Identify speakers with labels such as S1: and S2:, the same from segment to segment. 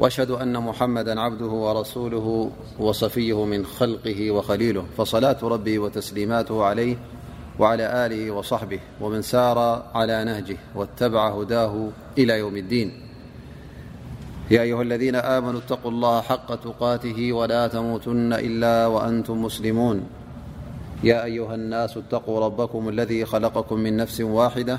S1: وأشهد أن محمدا عبده ورسوله وصفيه من خلقه وخليله فصلاة ربه وتسليماته عليه وعلى آله وصحبه ومن سار على نهجه واتبع هداه إلى يوم الدين يا أيها الذين آمنوا اتقوا الله حق تقاته ولا تموتن إلا وأنتم مسلمون يا أيها الناس اتقوا ربكم الذي خلقكم من نفس واحدة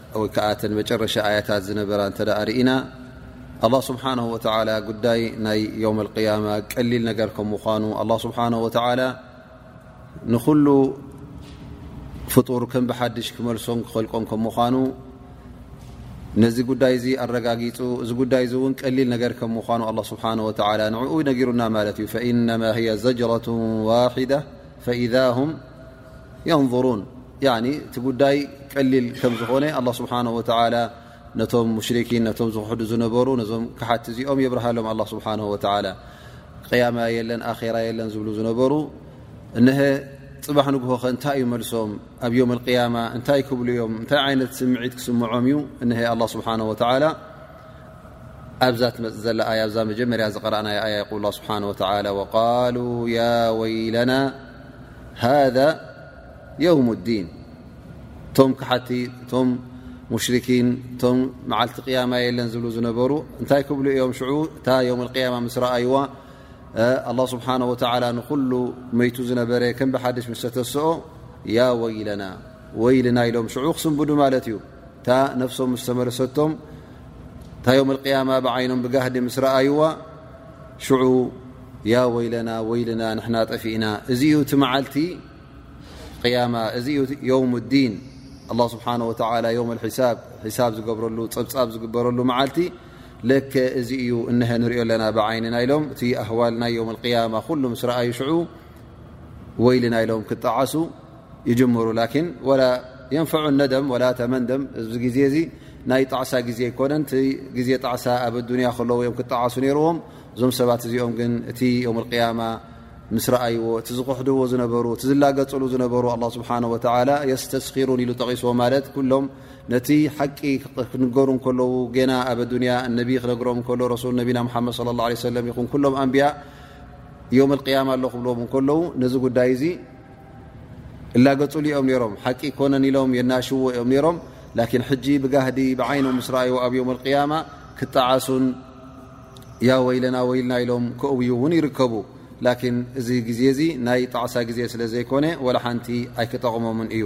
S1: ወይ ከኣ እተን መጨረሻ ኣያታት ዝነበራ እንተ ርኢና ኣላህ ስብሓነሁ ወተዓላ ጉዳይ ናይ ዮም ኣልቅያማ ቀሊል ነገር ከም ምዃኑ ኣላ ስብሓነሁ ወተዓላ ንኹሉ ፍጡር ከም ብሓድሽ ክመልሶን ክኸልቆን ከም ምዃኑ ነዚ ጉዳይ እዚ ኣረጋጊፁ እዚ ጉዳይ እዚ እውን ቀሊል ነገር ከም ምኳኑ ኣላ ስብሓን ወተላ ንዕኡ ነጊሩና ማለት እዩ ፈኢነማ ሂያ ዘጅረቱ ዋሒዳ ፈኢዛ ሁም የንظሩን እቲ ጉዳይ ቀሊል ከም ዝኾነ ኣላ ስብሓን ወተላ ነቶም ሙሽርኪን ነቶም ዝኽሕዱ ዝነበሩ ነዞም ክሓቲ እዚኦም የብርሃሎም ኣላ ስብሓን ወተላ ቅያማ የለን ኣራ የለን ዝብሉ ዝነበሩ እነሀ ፅባሕ ንግሆኸ እንታይ እዩ መልሶም ኣብ ዮም ቅያማ እንታይ ክብሉ እዮም እንታይ ዓይነት ስምዒት ክስምዖም እዩ እሀ ኣላ ስብሓን ወተላ ኣብዛ ትመፅእ ዘላ ኣያ ኣብዛ መጀመርያ ዝቀረእናይ ኣያ ይቁል ስብሓን ወተላ ወቃሉ ያ ወይለና ሃذ የውም ዲን እቶም ክሓቲ እቶም ሙሽርኪን እቶም መዓልቲ ቅያማ የለን ዝብሉ ዝነበሩ እንታይ ክብሉ እዮም ሽዑ እታ የውም ቅያማ ምስ ረኣይዋ ኣላ ስብሓን ወተላ ንኩሉ መይቱ ዝነበረ ከም ብሓድሽ ምስ ተተስኦ ያ ወይለና ወይልና ኢሎም ሽዑ ክስንብዱ ማለት እዩ እታ ነፍሶም ምስ ተመለሰቶም እታ የውም ቅያማ ብዓይኖም ብጋህዲ ምስ ረኣይዋ ሽዑ ያ ወይለና ወይልና ንሕና ጠፊእና እዚ ዩ እቲ መዓልቲ ያማ እዚ ዩ ዮም ዲን ኣ ስብሓ ወ ዮም ሒሳብ ሒሳብ ዝገብረሉ ፀብፃብ ዝግበረሉ መዓልቲ ለከ እዚ እዩ እነሀ ንሪኦ ኣለና ብዓይንና ኢሎም እቲ ኣህዋል ናይ ዮም ያማ ኩሉ ምስ ረኣዩ ሽዑ ወይልና ኢሎም ክጣዓሱ ይጅምሩ ላኪን ወላ የንፈዑ ነደም ወላ ተመንደም እዚ ግዜ እዚ ናይ ጣዕሳ ግዜ ኣይኮነን እ ግዜ ጣዕሳ ኣብ ኣዱንያ ከለዉ እዮም ክጣዓሱ ነይርዎም እዞም ሰባት እዚኦም ግን እቲ ዮም ቅያማ ምስ ረኣይዎ እቲ ዝኽሕድዎ ዝነበሩ እቲ ዝላገፅሉ ዝነበሩ ኣላ ስብሓን ወተላ የስተስኪሩን ኢሉ ጠቒስዎ ማለት ኩሎም ነቲ ሓቂ ክንገሩ ከለዉ ገና ኣብ ኣዱንያ እነቢ ክነግሮም ከሎ ረሱል ነቢና ሓመድ ለ ላ ሰለም ይኹን ኩሎም ኣንብያ ዮም ቅያማ ኣሎ ክብልዎም ከለዉ ነዚ ጉዳይ እዚ እላገፅሉ እዮም ነሮም ሓቂ ኣይኮነን ኢሎም የናእሽዎ እዮም ነሮም ላኪን ሕጂ ብጋህዲ ብዓይኖም ምስ ረኣዩ ኣብ ዮም ቅያማ ክጣዓሱን ያ ወይለና ወይልና ኢሎም ክእውዩ እውን ይርከቡ ላኪን እዚ ግዜ እዚ ናይ ጣዕሳ ግዜ ስለ ዘይኮነ ወላ ሓንቲ ኣይክጠቕሞምን እዩ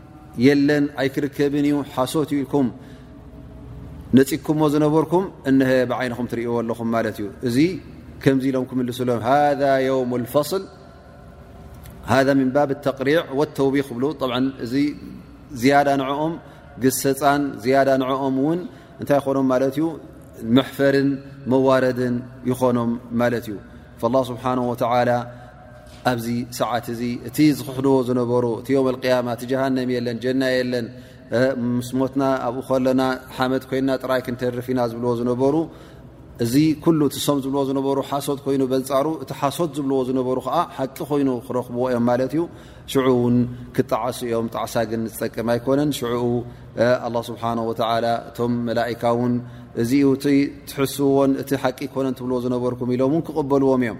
S1: የለን ኣይክርከብን እዩ ሓሶት እዩ ኢልኩም ነፂግኩሞ ዝነበርኩም እሀ ብዓይንኹም ትርእዎ ኣለኹም ማለት እዩ እዚ ከምዚ ኢሎም ክምልስሎም ም ባብ ተቅሪዕ ወተውቢ ክብሉ እዚ ዝያዳ ንኦም ግሰፃን ዝያዳ ንኦም እውን እንታይ ይኾኖም ማለት እዩ መሕፈርን መዋረድን ይኾኖም ማለት እዩ ስብሓ ወላ ኣብዚ ሰዓት እዚ እቲ ዝኽሕድዎ ዝነበሩ እቲ ዮም ኣልቅያማ እቲ ጀሃንም የለን ጀና የለን ምስ ሞትና ኣብኡ ከለና ሓመድ ኮይና ጥራይ ክንተርፍ ኢና ዝብልዎ ዝነበሩ እዚ ኩሉ እቲ ሶም ዝብልዎ ዝነበሩ ሓሶት ኮይኑ በንፃሩ እቲ ሓሶት ዝብልዎ ዝነበሩ ከዓ ሓቂ ኮይኑ ክረኽብዎ እዮም ማለት እዩ ሽዑ እውን ክጣዓሱ እዮም ጣዕሳ ግን ዝጠቅም ኣይኮነን ሽዑኡ ኣላ ስብሓን ወተላ እቶም መላእካ እውን እዚዩ እቲ ትሕስዎን እቲ ሓቂ ይኮነን ትብልዎ ዝነበርኩም ኢሎም እውን ክቕበልዎም እዮም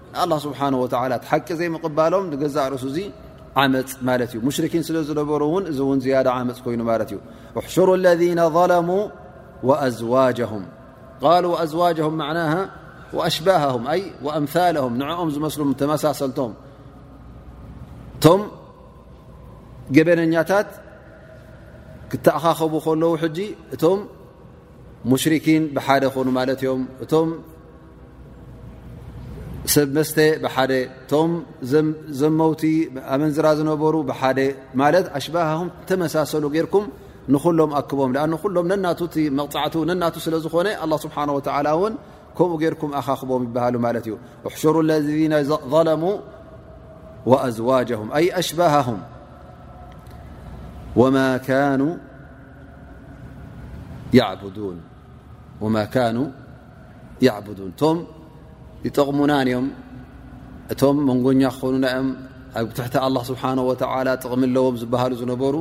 S1: ንኣላ ስብሓን ወተላ እቲ ሓቂ ዘይምቕባሎም ንገዛእ ርእሱ እዙ ዓመፅ ማለት እዩ ሙሽርኪን ስለ ዝነበሩ እውን እዚ እውን ዝያዳ ዓመፅ ኮይኑ ማለት እዩ ኣሕሽሩ ለذነ ظለሙ ኣዝዋጀም ቃል ኣዝዋጀም ማዕናሃ ኣሽባሃም ኣይ ኣምثለም ንዕኦም ዝመስሉም ተመሳሰልቶም እቶም ገበነኛታት ክተኣኻኸቡ ከለዉ ሕጂ እቶም ሙሽርኪን ብሓደ ኮኑ ማለት እዮም እም ሰብ መስተ ብሓደ ቶም ዘመውቲ ኣመንዝራ ዝነበሩ ብሓደ ማለት ኣሽባሃም ተመሳሰሉ ጌርኩም ንኹሎም ኣክቦም ኣ ንኩሎም ነናቱ መቕፃዕቱ ነናቱ ስለ ዝኾነ ኣላ ስብሓን ወላ እውን ከምኡ ጌርኩም ኣኻኽቦም ይበሃሉ ማለት እዩ ኣሕሸሩ ለዚነ ዘለሙ ወኣዝዋጀም ኣይ ኣሽባሃም ወማ ካኑ ያዕቡዱን ወማ ካኑ ያዕቡዱን እቶም ይጠቕሙናን እዮም እቶም መንጎኛ ክኾኑና እዮም ኣብ ትሕቲ ኣላ ስብሓን ወተላ ጥቕሚ ኣለዎም ዝበሃሉ ዝነበሩ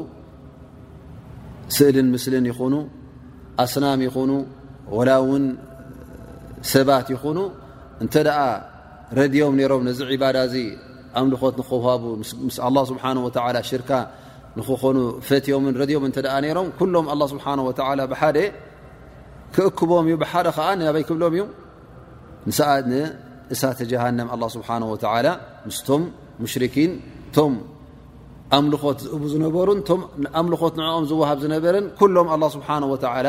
S1: ስእልን ምስልን ይኹኑ ኣስናም ይኹኑ ወላ እውን ሰባት ይኹኑ እንተ ደኣ ረድዮም ነይሮም ነዚ ዕባዳ እዚ ኣምልኾት ንክዋቡ ምስ ኣላ ስብሓን ወተላ ሽርካ ንክኾኑ ፈትዮምን ረድዮም እተ ነሮም ኩሎም ኣላ ስብሓን ወተላ ብሓደ ክእክቦም እዩ ብሓደ ከዓ ናበይ ክብሎም እዩ ንስኣ ንእሳተ ጀሃንም ኣላ ስብሓን ወተላ ምስቶም ሙሽርኪን ቶም ኣምልኾት ዝእቡ ዝነበሩን ቶም ኣምልኾት ንኦም ዝወሃብ ዝነበርን ኩሎም ኣላ ስብሓን ወተላ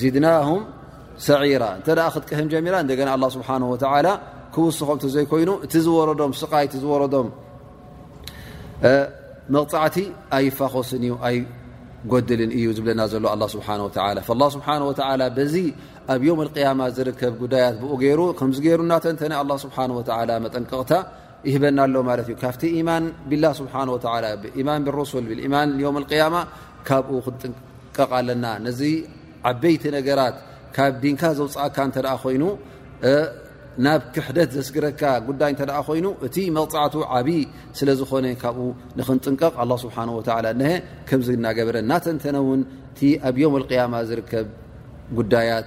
S1: ዚድናهም ሰዒራ እተ ክትቅህም ጀሚራ እንደና ኣ ስብሓ ወላ ክውስኾም እተዘይኮይኑ እቲ ዝወረዶም ስቃይ እቲ ዝወረዶም መቕፃዕቲ ኣይፋኾስን እዩ ኣይጎድልን እዩ ዝብለና ዘሎ ኣ ስብሓ ላ ስብሓ ወላ በዚ ኣብ ዮም ቅያማ ዝርከብ ጉዳያት ብኡ ገይሩ ከምዚ ገይሩ እናተንተነ ስብሓ ወላ መጠንቀቕታ ይህበና ኣሎ ማለት እዩ ካብቲ ኢማን ብላ ስብሓ ማን ብሩሱል ማን ዮም ያማ ካብኡ ክንጥንቀቕ ኣለና ነዚ ዓበይቲ ነገራት ካብ ዲንካ ዘውፅእካ እተ ኮይኑ ናብ ክሕደት ዘስግረካ ጉዳይ እተ ኮይኑ እቲ መቕፃዕቱ ዓብይ ስለ ዝኾነ ካብኡ ንክንጥንቀቕ ኣ ስብሓ ነ ከምዚ ናገበረ ናተንተነውን እቲ ኣብ ዮም ያማ ዝርከብ ጉዳያት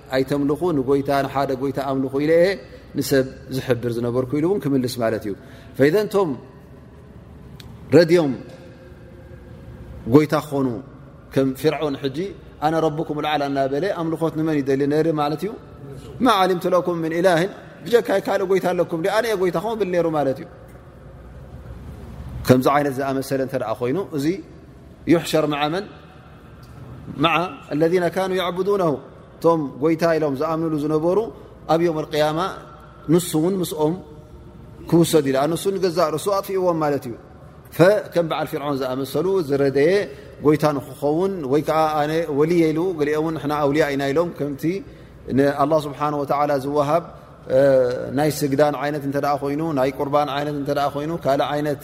S1: ኣይተምልኹ ንጎይታ ንሓደ ጎይታ ኣምልኹ ኢለ እየ ንሰብ ዝሕብር ዝነበርኩ ኢሉ እውን ክምልስ ማለት እዩ ፈዘ ቶም ረድዮም ጎይታ ክኾኑ ከም ፍርዖን ሕጂ ኣነ ረብኩም ላዓላ እናበለ ኣምልኾት ንመን ይደሊ ነሪ ማለት እዩ ማዓሊምት ለኩም ምን ኢላህን ብጀካይ ካልእ ጎይታ ኣለኩም ኣነ የ ጎይታ ኸም ብል ነሩ ማለት እዩ ከምዚ ዓይነት ዝኣመሰለ እተ ኮይኑ እዚ ይሕሸር መዓመን ዓ ለذ ካኑ የዕቡዱ ነ እቶም ጎይታ ኢሎም ዝኣምንሉ ዝነበሩ ኣብ ዮም ያማ ንሱ እውን ምስኦም ክውሰድ ዩ ንሱ ንገዛእ ርእሱ ኣጥፍእዎም ማለት እዩ ከም በዓል ፍርዖን ዝኣመሰሉ ዝረደየ ጎይታ ንክኸውን ወይ ከዓ ኣነ ወልየ ኢሉ ገሊኦ ውን ና ኣውልያ ኢና ኢሎም ከምቲ ንኣላ ስብሓን ወተላ ዝወሃብ ናይ ስግዳን ዓይነት እተ ኮይኑ ናይ ቁርባን ይነት እተ ኮይኑ ካልእ ዓይነት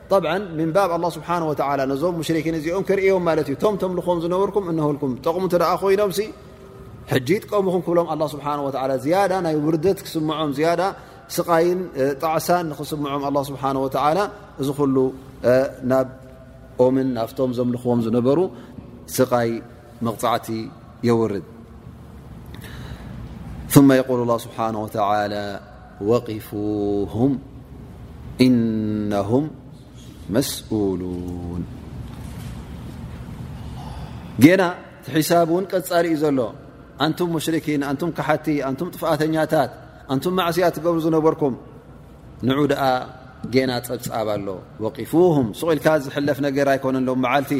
S1: ጠብዐን ምን ባብ ኣላ ስብሓን ወተዓላ ነዞም ሙሽሪኪን እዚኦም ከርእዮም ማለት እዩ እቶም ተምልኾም ዝነበርኩም እነህልኩም ጠቕሙ እንተ ደኣ ኮይኖም ሲ ሕጂ ይጥቀሙኹም ክብሎም ኣላ ስብሓን ወተዓላ ዝያዳ ናይ ውርደት ክስምዖም ዝያዳ ስቓይን ጣዕሳን ንክስምዖም ኣላ ስብሓን ወተዓላ እዚ ኩሉ ናብ ኦምን ናብቶም ዘምልኽዎም ዝነበሩ ስቓይ መቕፃዕቲ የውርድ ثመ የቁል ላ ስብሓን ወተላ ወቂፉሁም እነሁም መስኡሉን ጌና እቲ ሒሳብ እውን ቀፃሊ እዩ ዘሎ ኣንቱም ሙሽርኪን ኣንቱም ካሓቲ ኣንቱም ጥፍኣተኛታት ኣንቱም ማዕስያ ትገብሩ ዝነበርኩም ንዑ ደኣ ጌና ፀብፃብ ኣሎ ወቂፉሁም ስቁኢልካ ዝሕለፍ ነገር ኣይኮነሎ መዓልቲ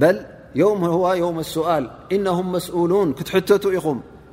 S1: በል የውም ህዋ የውም ኣስኣል እነሁም መስኡሉን ክትሕተቱ ኢኹም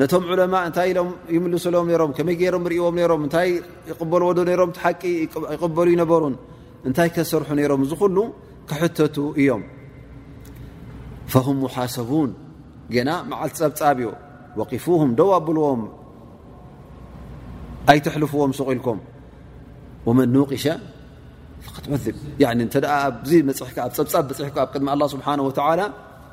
S1: ነቶም ዑለማእ እንታይ ኢሎም ይምልሱሎም ነሮም ከመይ ገይሮም ርእዎም ነሮም እንታይ ይቕበልዎ ዶ ነሮም ሓቂ ይቕበሉ ይነበሩን እንታይ ከሰርሑ ነሮም እዚ ኩሉ ክሕተቱ እዮም ፈሁም ሓሰቡን ገና መዓልቲ ፀብፃብ እዩ ወቂፉም ደው ኣብልዎም ኣይተሕልፍዎም ሱቕኢልኩም ወመን ንውቂሸ ብ እተ ኣብዚ መፅሕካ ኣብ ፀብፃብ በፅሕካ ኣብ ቅድሚ ኣላ ስብሓን ወተዓላ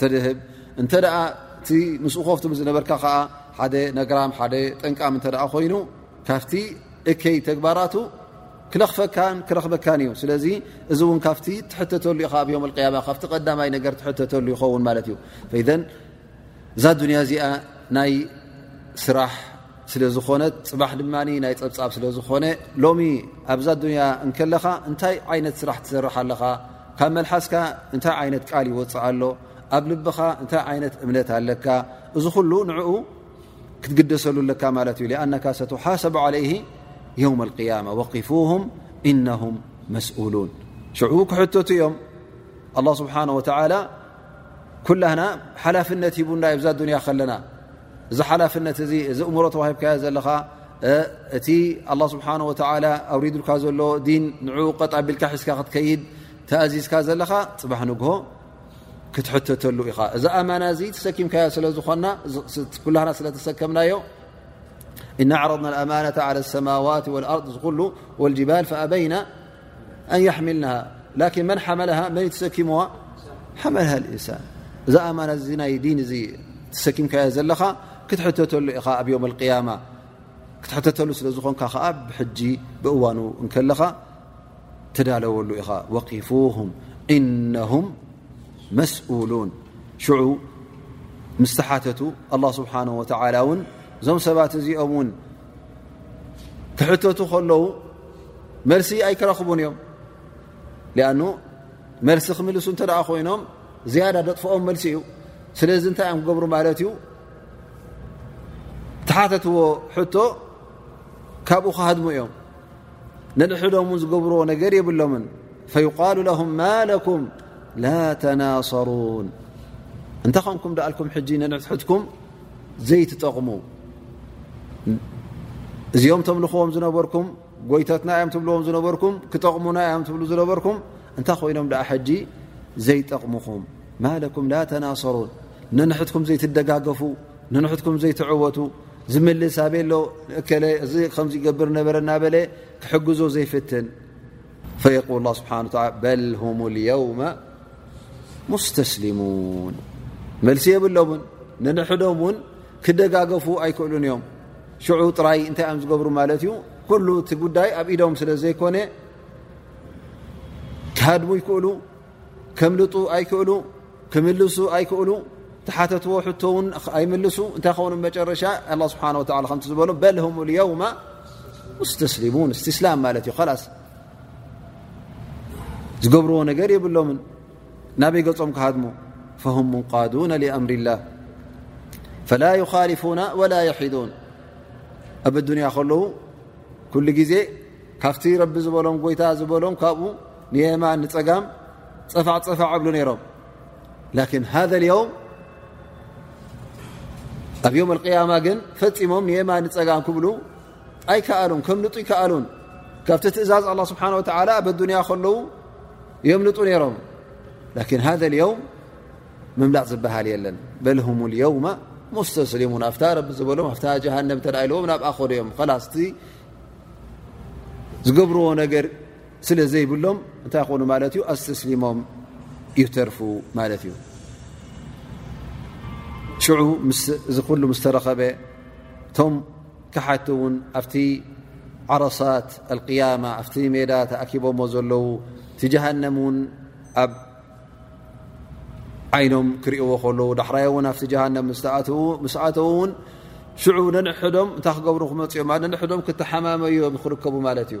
S1: ተድህብ እንተ እቲ ምስኡ ኮፍትቡ ዝነበርካ ከዓ ሓደ ነግራም ሓደ ጠንቃም እተ ኮይኑ ካብቲ እከይ ተግባራቱ ክለኽፈካን ክረኽበካን እዩ ስለዚ እዚ እውን ካብቲ ትሕተተሉ ዩ ኣብ ዮም ያማ ካብቲ ቀዳማይ ነገር ትሕተተሉ ይኸውን ማለት እዩ እዛ ዱንያ እዚኣ ናይ ስራሕ ስለ ዝኾነ ፅባሕ ድማ ናይ ፀብፃብ ስለ ዝኾነ ሎሚ ኣብዛ ዱንያ እንከለኻ እንታይ ዓይነት ስራሕ ትሰርሕ ኣለኻ ካብ መልሓስካ እንታይ ዓይነት ቃል ይወፅእ ኣሎ ኣብ ልብኻ እንታይ ዓይነት እምነት ኣለካ እዚ ኩሉ ንኡ ክትግደሰሉ ኣለካ ማለት እዩ ኣነካ ሰትሓሰብ ለይ የውም ያማ ወቂፉም እነም መስኡሉን ሽዑ ክሕተቱ እዮም ኣላ ስብሓን ወተላ ኩላህና ሓላፍነት ሂቡና እብዛ ዱንያ ከለና እዚ ሓላፍነት እዚ እዚ እምሮ ተዋሂብካዮ ዘለኻ እቲ ኣላ ስብሓን ወተላ ኣውሪዱልካ ዘሎ ዲን ንኡ ቀጥ ኣቢልካ ሒዝካ ክትከይድ ተኣዚዝካ ዘለኻ ፅባሕ ንግሆ ክትሕተተሉ ኢኻ እዚ ኣማና እዚ ተሰኪምካዮ ስለዝኾና ኩላህና ስለ ተሰከምናዮ እና ኣዕረضና ኣማና ላ ሰማዋት ወኣርድ ዝኩሉ ወልጅባል ፈኣበይና ኣን የሕምልናሃ ላኪን መን ሓመልሃ መን ትሰኪምዋ ሓመልሃ ልእንሳን እዛ ኣማና እዚ ናይ ዲን እዚ ትሰኪምካዮ ዘለኻ ክትሕተተሉ ኢኻ ኣብ ዮም ኣልቅያማ ክትሕተተሉ ስለ ዝኾንካ ከዓ ብሕጂ ብእዋኑ እንከለኻ ተዳለወሉ ኢኻ ወቂፉም እነሁም መስኡሉን ሽዑ ምስተሓተቱ ኣላ ስብሓን ወተዓላ እውን እዞም ሰባት እዚኦም እውን ክሕተቱ ከለዉ መልሲ ኣይክረኽቡን እዮም ኣኑ መልሲ ክምልሱ እተ ኮይኖም ዝያዳ ደጥፍኦም መልሲ እዩ ስለዚ እንታይ እዮም ክገብሩ ማለት እዩ ተሓተትዎ ሕቶ ካብኡ ክሃድሙ እዮም ንድሕዶም ን ዝገብርዎ ነገር የብሎምን ፈዩቃሉ ለም ማ ለኩም ላ ተናሰሩን እንተ ኸምኩም ዳኣልኩም ሕጂ ንንሕትኩም ዘይትጠቕሙ እዚኦም ተምልኽዎም ዝነበርኩም ጎይታትና እዮም ትብልዎም ዝነበርኩም ክጠቕሙና እዮም ትብሉ ዝነበርኩም እንታይ ኮይኖም ደኣ ሕጂ ዘይጠቕሙኹም ማለኩም ላ ተናሰሩን ንንሕትኩም ዘይትደጋገፉ ንንሕትኩም ዘይትዕወቱ ዝምልስ ኣበሎ እከለ እዚ ከምዚ ይገብር ነበረ እናበለ ክሕግዞ ዘይፍትን ፈየቁል ላ ስብሓን ላ በል ሁም ልየውመ ሙስተስሊሙን መልሲ የብሎምን ንንሕዶም እውን ክደጋገፉ ኣይክእሉን እዮም ሽዑ ጥራይ እንታይ እዮም ዝገብሩ ማለት እዩ ኩሉ እቲ ጉዳይ ኣብ ኢዶም ስለ ዘይኮነ ክሃድሙ ይክእሉ ከምልጡ ኣይክእሉ ክምልሱ ኣይክእሉ ተሓተትዎ ሕቶ ውን ኣይምልሱ እንታይ ኸኑ መጨረሻ ኣ ስብሓ ወ ከም ዝበሎ በልም የውማ ሙስተስሊሙን እስትስላም ማለት እዩ ላስ ዝገብርዎ ነገር የብሎምን ናበይ ገጾም ክሃድሙ ፈም ሙንቃዱና ኣምር ላ ፈላ ይኻልፉና ወላ የሒዱን ኣብ ኣዱንያ ከለዉ ኩሉ ግዜ ካብቲ ረቢ ዝበሎም ጎይታ ዝበሎም ካብኡ ንየማን ንፀጋም ፀፋዕ ፀፋዕ እብሉ ነይሮም ላኪን ሃذ ልየውም ኣብ ዮም ኣልቅያማ ግን ፈፂሞም ንየማን ንፀጋም ክብሉ ኣይከኣሉን ከምልጡ ይከኣሉን ካብቲ ትእዛዝ ኣላ ስብሓን ወተዓላ ኣብ ኣዱንያ ከለዉ የምልጡ ነይሮም ላኪን ሃذ ልየውም ምምላጥ ዝበሃል የለን በል ሁም ልየውማ ሙስተስሊሙን ኣፍታ ረቢ ዝበሎም ኣፍታ ጀሃንም ተዳ ኢልዎም ናብኣ ኸዶዮም ላስቲ ዝገብርዎ ነገር ስለ ዘይብሎም እንታይ ኮኑ ማለት እዩ ኣስተስሊሞም ይተርፉ ማለት እዩ ሽዑ እዚ ኩሉ ምስ ተረኸበ እቶም ካሓቲ እውን ኣብቲ ዓረሳት ኣልቅያማ ኣብቲ ሜዳ ተኣኪቦሞ ዘለዉ እቲ ጀሃንም እውን ኣብ ዓይኖም ክርእዎ ከለዉ ዳሕራይ እውን ኣብቲ ጀሃንም ምስኣተዉ እውን ሽዑ ነንሕዶም እንታይ ክገብሩ ክመፅኦም ነንሕዶም ክተሓማመዮም ክርከቡ ማለት እዩ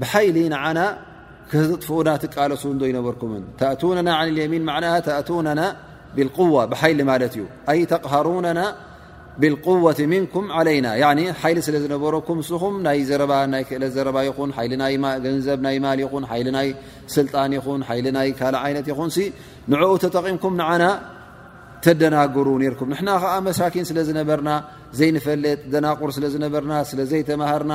S1: ብሓይሊ ንዓና ክህጥፍኡና ትቃለሱ እንዶ ይነበርኩምን ተእቱነና ን ልየሚን ና ተእቱነና ብልቁዋ ብሓይሊ ማለት እዩ ኣይ ተቕሃሩነና ብልቁወት ምንኩም ዓለይና ሓይሊ ስለ ዝነበረኩም ንስኹም ናይ ዘረባ ናይ ክእለት ዘረባ ይኹን ሓይሊ ናይ ገንዘብ ናይ ማል ይኹን ሓይሊ ናይ ስልጣን ይኹን ሓይሊ ናይ ካልእ ዓይነት ይኹን ንዕኡ ተጠቒምኩም ንዓና ተደናግሩ ነርኩም ንሕና ከዓ መሳኪን ስለ ዝነበርና ዘይንፈልጥ ደናቁር ስለ ዝነበርና ስለ ዘይተማሃርና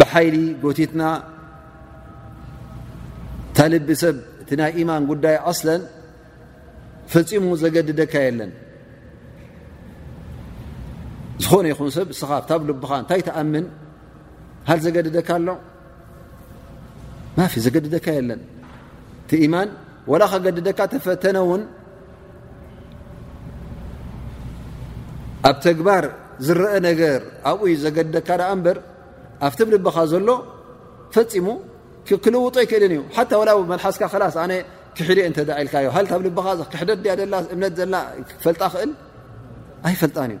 S1: ብሓይሊ ጎቲትና ታልቢ ሰብ እቲ ናይ ኢማን ጉዳይ ኣስለን ፈፂሙ ዘገድደካ የለን ዝኾነ ይኹን ሰብ እስኻ ኣብታብ ልብኻ እንታይ ትኣምን ሃል ዘገድደካ ኣሎ ማፊ ዘገድደካ የለን እቲ ኢማን ወላ ከገድደካ ተፈተነ እውን ኣብ ተግባር ዝረአ ነገር ኣብኡ ዩ ዘገድደካ ደኣ እምበር ኣብቲ ብልብኻ ዘሎ ፈፂሙ ክልውጦ ኣይክእልን እዩ ሓታ ወላ መልሓስካ ክላስ ኣነ ክሒደ እንተ ኢልካዮ ሃልታ ብ ልብኻ ክሕደት ድያ ደላ እምነት ዘላ ክፈልጣ ክእል ኣይፈልጣን እዩ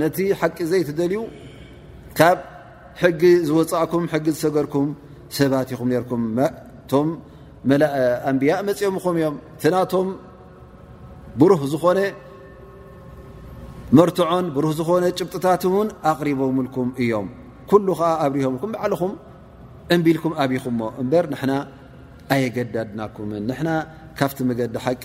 S1: ነቲ ሓቂ ዘይትደልዩ ካብ ሕጊ ዝወፃእኩም ሕጊ ዝሰገርኩም ሰባት ኢኹም ነርኩም እቶም ኣንብያ መፅኦምኹም እዮም እቲ ናቶም ብሩህ ዝኾነ መርትዖን ብሩህ ዝኾነ ጭብጥታት እውን ኣቕሪቦምልኩም እዮም ኩሉ ከዓ ኣብሪሆምልኩም ባዕልኹም ዕንቢልኩም ኣብኹምሞ እምበር ንሕና ኣየገዳድናኩምን ንሕና ካብቲ መገዲ ሓቂ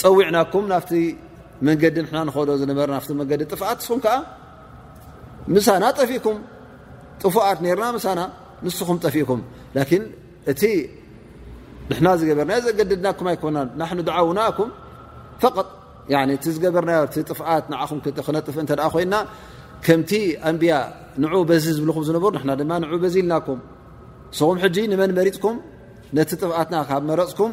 S1: ፀዊዕናኩም ናብቲ መንገዲ ንሕና ንኸዶ ዝነበርና ናብቲ መንገዲ ጥፍኣት ንስኹም ከዓ ምሳና ጠፊእኩም ጥፉኣት ነርና ምሳና ንስኹም ጠፊእኩም ላኪን እቲ ንሕና ዝገበርና ዘገድድናኩም ኣይኮናን ናሕኑ ድዓውናኩም ፈቐጥ እቲ ዝገበርናዮ እቲ ጥፍኣት ንዓኹም ክነጥፍ እንተ ኮይና ከምቲ ኣንቢያ ንዑ በዚ ዝብልኹም ዝነበሩ ንሕና ድማ ንዑ በዚ ኢልናኩም ንስኹም ሕጂ ንመን መሪፅኩም ነቲ ጥፍኣትና ካብ መረፅኩም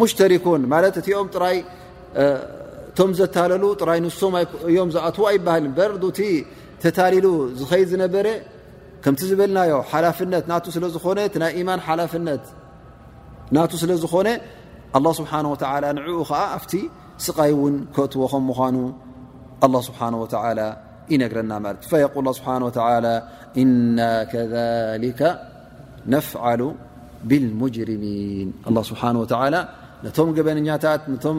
S1: ሙሽተሪኩን ማለት እቲኦም ጥራይ እቶም ዘታለሉ ጥራይ ንሶም እዮም ዝኣትዉ ኣይበሃል እበር እቲ ተታሊሉ ዝኸይድ ዝነበረ ከምቲ ዝበልናዮ ሓላፍነት ና ስለዝኾነ እ ናይ ኢማን ሓላፍነት ናቱ ስለ ዝኾነ ኣላ ስብሓን ወተላ ንዕኡ ከዓ ኣብቲ ስቃይ እውን ከእትዎ ከም ምኳኑ ኣላ ስብሓን ወተላ ይነግረና ማለት እዩ ፈየቁል ስብሓን ወተላ እና ከሊከ ነፍዓሉ ብልሙጅርሚን ኣላ ስብሓን ወተዓላ ነቶም ገበነኛታት ነቶም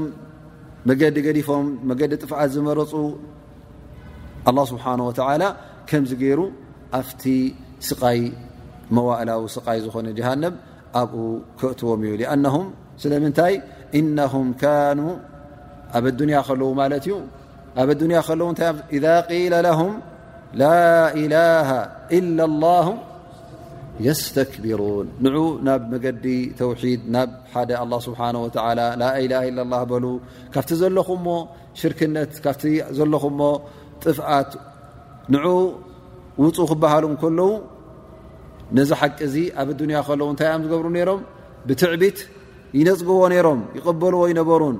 S1: መገዲ ገዲፎም መገዲ ጥፍኣት ዝመረፁ ኣላ ስብሓን ወተዓላ ከምዚ ገይሩ ኣብቲ ስቃይ መዋእላዊ ስቃይ ዝኾነ ጀሃንም ኣብኡ ክእትዎም እዩ ኣነም ስለምንታይ እነሁም ካኑ ኣብ ኣዱንያ ከለዉ ማለት እዩ ኣብ ኣዱንያ ከለዉ እታይ እዛ ቂለ ለሁም ላኢላሃ ኢላ ላሁ የስተክብሩን ንዑ ናብ መገዲ ተውሒድ ናብ ሓደ ኣላ ስብሓን ወተላ ላኢላ ኢላ ላ በሉ ካብቲ ዘለኹሞ ሽርክነት ካብቲ ዘለኹሞ ጥፍኣት ንዑ ውፁ ክበሃሉ ከለዉ ነዚ ሓቂ እዚ ኣብ ኣዱንያ ከለዉ እንታይ እዮም ዝገብሩ ነይሮም ብትዕቢት ይነጽግዎ ነሮም ይቀበልዎ ይነበሩን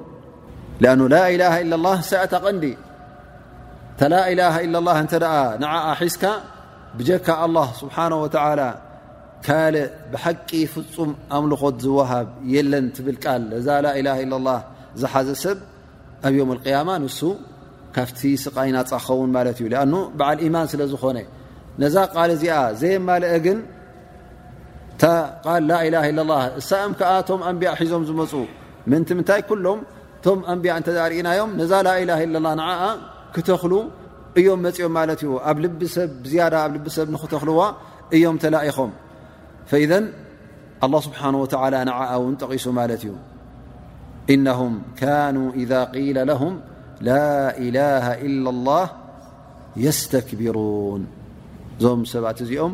S1: ኣ ላ ላ ላ ላ ሰዕታ ቀንዲ ተላ ላ ላ ላ እንተ ንዓ ሒዝካ ብጀካ ኣላ ስብሓነ ወተላ ካልእ ብሓቂ ፍፁም ኣምልኾት ዝወሃብ የለን ትብል ቃል እዛ ላላ ላ ዝሓዘ ሰብ ኣብ ዮም القያማ ንሱ ካብቲ ስቃይ ናፃ ክኸውን ማለት እዩ ኣኑ በዓል ኢማን ስለ ዝኾነ ነዛ ቃል እዚኣ ዘየማልአ ግን እታ ቃል ላላ ኢ ላ እሳእም ከዓ እቶም ኣንቢያ ሒዞም ዝመፁ ምንቲ ምንታይ ኩሎም እቶም ኣንቢያ እተ ርእናዮም ነዛ ላላ ላ ንዓ ክተኽሉ እዮም መፅኦም ማለት እዩ ኣብ ልቢ ሰብ ዝያዳ ኣብ ልቢ ሰብ ንክተኽልዋ እዮም ተላኢኾም ፈኢዘን ኣላ ስብሓን ወተላ ንዓ እውን ጠቒሱ ማለት እዩ እነሁም ካኑ ኢዛ ቂለ ለሁም ላ ኢላሃ ኢላ ላህ የስተክብሩን እዞም ሰባት እዚኦም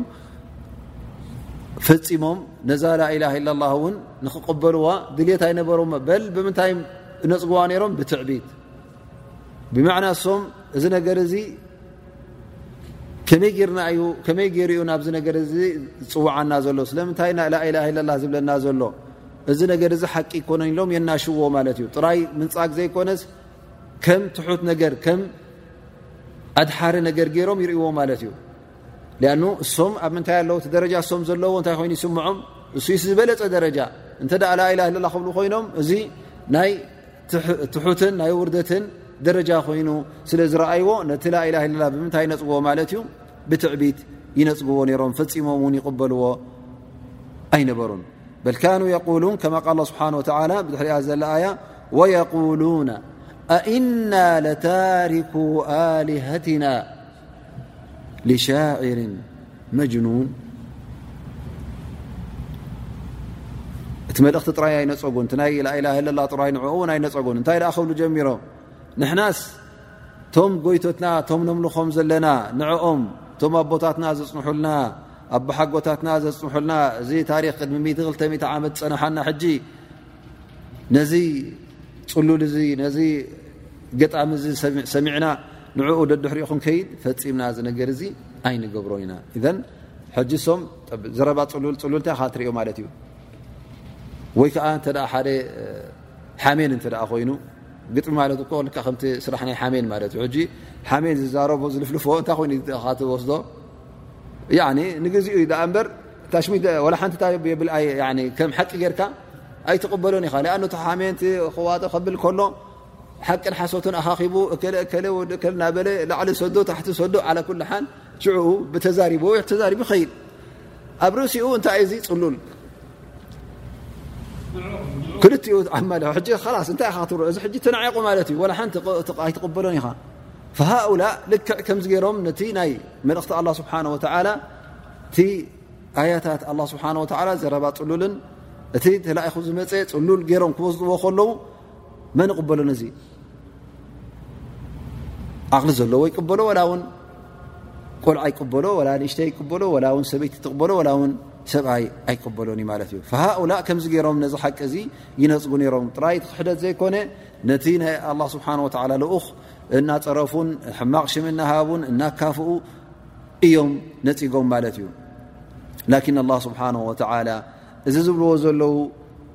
S1: ፈፂሞም ነዛ ላኢላሃ ኢላ ላ እውን ንክቕበልዋ ድልት ኣይነበሮም በል ብምንታይ ነፅግዋ ነይሮም ብትዕቢት ብመዕና ሶም እዚ ነገር እዚ ከመይ ርና እዩ ከመይ ገይሩ ዩ ናብዚ ነገር እዚ ዝፅዋዓና ዘሎ ስለምንታይ ና ላኢላ ለላ ዝብለና ዘሎ እዚ ነገር እዚ ሓቂ ኮነ ኢሎም የናሽዎ ማለት እዩ ጥራይ ምንፃግ ዘይኮነስ ከም ትሑት ነገር ከም ኣድሓሪ ነገር ገይሮም ይርእዎ ማለት እዩ ኣን እሶም ኣብ ምንታይ ኣለዉ እቲ ደረጃ ሶም ዘለዎ እንታይ ኮይኑ ይስምዖም እሱስ ዝበለፀ ደረጃ እንተ ላኢላ ለላ ክብሉ ኮይኖም እዚ ናይ ትሑትን ናይ ውርደትን ደረጃ ኮይኑ ስለ ዝረኣይዎ ነቲ ላኢላ ላ ብምንታይ ይነፅግዎ ማለት እዩ ብትዕቢት ይነፅግዎ ነሮም ፈፂሞም እውን ይቕበልዎ ኣይነበሩን በልካኑ የቁሉን ከማ ቃል ስብሓን ወተላ ብድሕሪኣ ዘለ ኣያ ወየቁሉና ኣእና ለታሪኩ ኣሊሃትና لሻعር መجኑን እቲ መልእኽቲ ጥራይ ኣይነፀጉን ቲ ናይ ላላ ላ ጥራይ ንኡ ን ኣይነፀጉን እንታይ ኣ ክብሉ ጀሚሮም ንሕናስ ቶም ጎይቶትና ቶም ነምልኾም ዘለና ንኦም ቶም ኣቦታትና ዘፅንሑልና ኣቦሓጎታትና ዘፅንሑልና እዚ ታሪክ ቅድሚ 200 ዓመት ፀናሓና ሕጂ ነዚ ፅሉል እዚ ነዚ ገጣሚ እዚ ሰሚዕና ንዕኡ ደድሕሪኡ ክንከይድ ፈፂምና እዚ ነገር እዚ ኣይንገብሮን ኢና እዘን ሕጂ ሶም ዘረባ ፅሉል ፅሉልታ ካ ትሪኦ ማለት እዩ ወይ ከዓ እተ ሓደ ሓሜን እተ ኮይኑ ግጥሚ ማለት እኮ ልካ ከምቲ ስራሕ ናይ ሓሜን ማለት እዩ ሕጂ ሓሜን ዝዛረቦ ዝልፍልፎ እንታይ ኮይኑ ካ ትወስዶ ንግዜኡ እዩ ዳኣ እምበር ታሽሚ ዋላ ሓንቲ የብል ከም ሓቂ ጌርካ ኣይትቕበሎን ኢኻ ንኣነቲ ሓሜንቲ ክዋጠ ከብል ከሎ ሓቅን ሓሶትን ኣኻኺቡ እከለ እከለ ወዲ እከል ናበለ ላዕሊ ሰዶ ታሕቲ ሰዶ ዓላ ኩሉ ሓል ሽዑኡ ብተዛሪቡ ተዛሪቡ ይኸይድ ኣብ ርእሲኡ እንታይ እዚ ፅሉል ክልቲኡ ዓማ ሕጂ ላስ እንታይ ኢኻ ክትርኦ እዚ ሕጂ ተናዒቑ ማለት እዩ ወላ ሓንቲ ኣይትቕበሎን ኢኻ ሃኡላ ልክዕ ከምዚ ገይሮም ነቲ ናይ መልእኽቲ ኣላ ስብሓን ወተዓላ እቲ ኣያታት ኣላ ስብሓን ወተዓላ ዘረባ ፅሉልን እቲ ተላኢኹ ዝመፀ ፅሉል ገይሮም ክወስድዎ ከለዉ መን ይቕበሎ ነዚ ዓቕሊ ዘለዎ ይቅበሎ ወላ ውን ቆልዓ ይቅበሎ ወላ ንእሽተ ይቅበሎ ወላ ውን ሰበይቲ ትቕበሎ ወላ ውን ሰብኣይ ኣይቀበሎን እዩ ማለት እዩ ሃኡላ ከምዚ ገይሮም ነዚ ሓቂ እዚ ይነፅጉ ነይሮም ጥራይ ትክሕደት ዘይኮነ ነቲ ናይ ኣላ ስብሓን ወተላ ልኡኽ እናፀረፉን ሕማቕ ሽም እናሃቡን እናካፍኡ እዮም ነፂጎም ማለት እዩ ላኪን ኣላ ስብሓን ወተላ እዚ ዝብልዎ ዘለዉ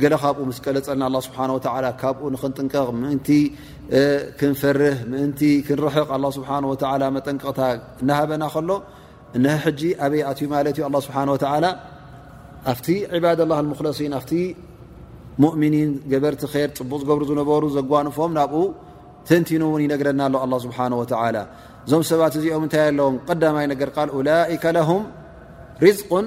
S1: ገለ ካብኡ ምስ ቀለጸልና ኣላ ስብሓን ወተዓላ ካብኡ ንኽንጥንቀቕ ምእንቲ ክንፈርህ ምእንቲ ክንርሕቕ ኣላ ስብሓን ወተዓላ መጠንቀቕታ እናሃበና ከሎ እነሀ ሕጂ ኣበይ ኣትዩ ማለት እዩ ኣላ ስብሓን ወተዓላ ኣብቲ ዕባድ ላ ልሙክለሲን ኣብቲ ሙእምኒን ገበርቲ ር ፅቡቕ ዝገብሩ ዝነበሩ ዘጓንፎም ናብኡ ተንቲኑ እውን ይነግረና ኣሎ ኣላ ስብሓን ወተዓላ እዞም ሰባት እዚኦም እንታይ ኣለዎም ቀዳማይ ነገር ቃል ኡላይከ ለሁም ርዝቁን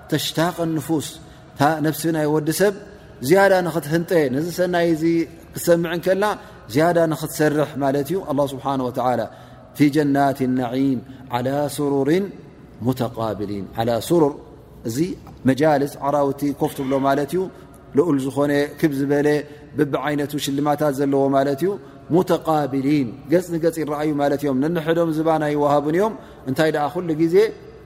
S1: ተሽታቅ ንፉስ እታ ነብሲ ናይ ወዲ ሰብ ዝያዳ ንክትህንጠ ነዚ ሰናይ እዚ ክትሰምዕ እንከላ ዝያዳ ንክትሰርሕ ማለት እዩ ኣላ ስብሓን ወተላ ፊ ጀናት ነዒም ዓላ ስሩርን ሙተቃብሊን ዓላ ስሩር እዚ መጃልስ ዓራውቲ ኮፍ ትብሎ ማለት እዩ ልኡል ዝኾነ ክብ ዝበለ ብቢ ዓይነቱ ሽልማታት ዘለዎ ማለት እዩ ሙተቃብሊን ገፅ ንገፅ ይረኣዩ ማለት እዮም ነንሕዶም ዝባና ይወሃቡን እዮም እንታይ ደኣ ኩሉ ግዜ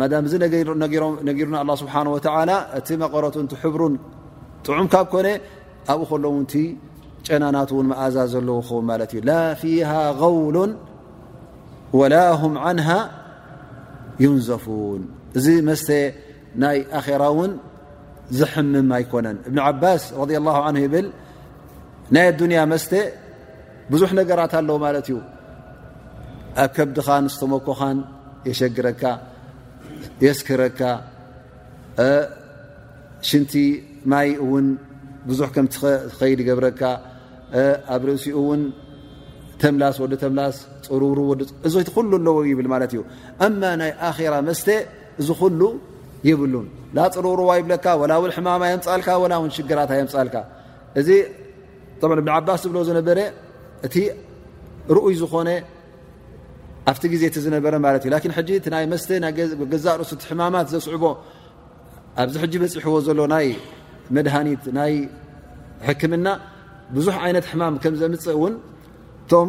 S1: ማዳም እዚ ነጊሩና ኣላ ስብሓን ወተላ እቲ መቐረቱን ሕብሩን ጥዑም ካብ ኮነ ኣብኡ ከሎ ውን ቲ ጨናናት ውን መኣዛ ዘለዎ ክኸውን ማለት እዩ ላ ፊሃ غውሉን ወላ ም ዓንሃ ዩንዘፉን እዚ መስተ ናይ ኣራ ውን ዝሕምም ኣይኮነን እብኒ ዓባስ ረ ላ ይብል ናይ ኣዱንያ መስተ ብዙሕ ነገራት ኣሎ ማለት እዩ ኣብ ከብድኻን ዝተመኮኻን የሸግረካ የስክረካ ሽንቲ ማይ እውን ብዙሕ ከም ትኸይድ ይገብረካ ኣብ ርእሲ እውን ተምላስ ወዲ ተምላስ ፅሩሩ እዚ ኩሉ ኣለዎ ይብል ማለት እዩ እማ ናይ ኣራ መስተ እዚ ኩሉ የብሉን ላፅሩሩዋ ይብለካ ወላ ውን ሕማማ የምፃልካ ወላ ውን ሽግራት የምፃልካ እብኒ ዓባስ ዝብሎ ዝነበረ እቲ ርኡይ ዝኾነ ኣብቲ ግዜ እቲ ዝነበረ ማለት እዩ ላን ሕጂ እቲ ናይ መስተ ገዛእ ርእሱ ሕማማት ዘስዕቦ ኣብዚ ሕጂ በፂሕዎ ዘሎ ናይ መድሃኒት ናይ ሕክምና ብዙሕ ዓይነት ሕማም ከም ዘምፅእ እውን እቶም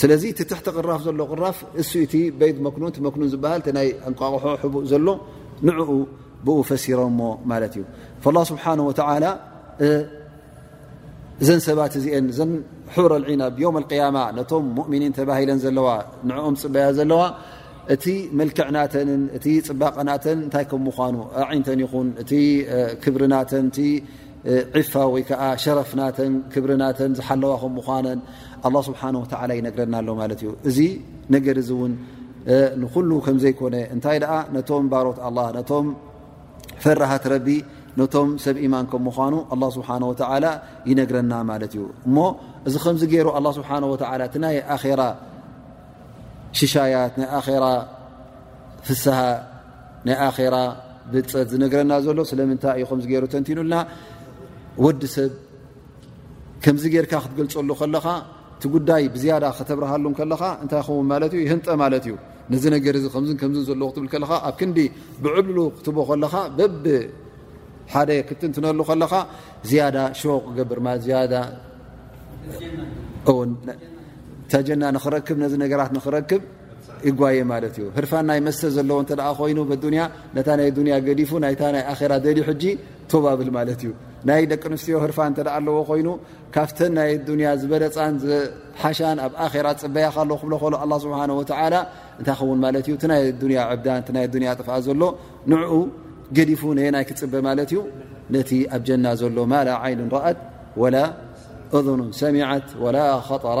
S1: ስለዚ እቲ ትሕቲ ቅራፍ ዘሎ ቅራፍ እሱ እቲ በይድ መክኑን መክኑን ዝበሃል ናይ ኣንቋቑሖ ሕቡእ ዘሎ ንዕኡ ብኡ ፈሲሮሞ ማለት እዩ ላ ስብሓን ወተላ እዘን ሰባት እዚአን እዘን ሕረ ልዒን ኣብ ዮም ኣልቅያማ ነቶም ሙእምኒን ተባሂለን ዘለዋ ንዕኦም ፅበያ ዘለዋ እቲ መልክዕ ናተንን እቲ ፅባቐ ናተን እንታይ ከም ምኳኑ ኣዒንተን ይኹን እቲ ክብሪ ናተን ዒፋ ወይ ከዓ ሸረፍ ናተን ክብሪ ናተን ዝሓለዋ ከም ምኳነን ኣላ ስብሓን ወተላ ይነግረና ኣሎ ማለት እዩ እዚ ነገር እዚ እውን ንኩሉ ከምዘይኮነ እንታይ ደኣ ነቶም ባሮት ኣላ ነቶም ፈራሃት ረቢ ነቶም ሰብ ኢማን ከም ምኳኑ ኣላ ስብሓን ወተላ ይነግረና ማለት እዩ እሞ እዚ ከምዚ ገይሩ ኣላ ስብሓን ወተላ እቲ ናይ ኣራ ሽሻያት ናይ ኣራ ፍስሃ ናይ ኣራ ብፀት ዝነግረና ዘሎ ስለምንታይ እዩ ከምዚ ገይሩ ተንቲኑልና ወዲ ሰብ ከምዚ ጌርካ ክትገልፀሉ ከለኻ እቲ ጉዳይ ብዝያዳ ከተብርሃሉ ከለኻ እንታይ ኸውን ማለት እዩ ህንጠ ማለት እዩ ነዚ ነገር እዚ ከምዝ ከም ዘለዎ ክትብል ከለኻ ኣብ ክንዲ ብዕብሉ ክትቦ ከለኻ በብ ሓደ ክትንትነሉ ከለኻ ዝያዳ ሸቅ ገብር ማለት ዝያዳ ን ተጀና ንክረክብ ነዚ ነገራት ንክረክብ ይጓየ ማለት እዩ ህርፋን ናይ መስተ ዘለዎ እተ ኮይኑ ዱንያ ነታ ናይ ዱንያ ገዲፉ ናይ ናይ ኣራ ደሊ ሕጂ ቶባብል ማለት እዩ ናይ ደቂ ኣንስትዮ ህርፋ እተ ኣለዎ ኮይኑ ካብተን ናይ ዱንያ ዝበለፃን ሓሻን ኣብ ኣራ ፅበያ ካሎ ክብሎ ከሎ ኣ ስብሓ ወላ እንታይ ኸውን ማለት እዩ እቲ ናይ ዱንያ ዕብዳን ናይ ዱንያ ጥፍኣ ዘሎ ንኡ ገዲፉ ነየናይ ክፅበ ማለት እዩ ነቲ ኣብ ጀና ዘሎ ማላ ዓይንን ረኣት ወላ እኑ ሰሚት ወላ ኸጠራ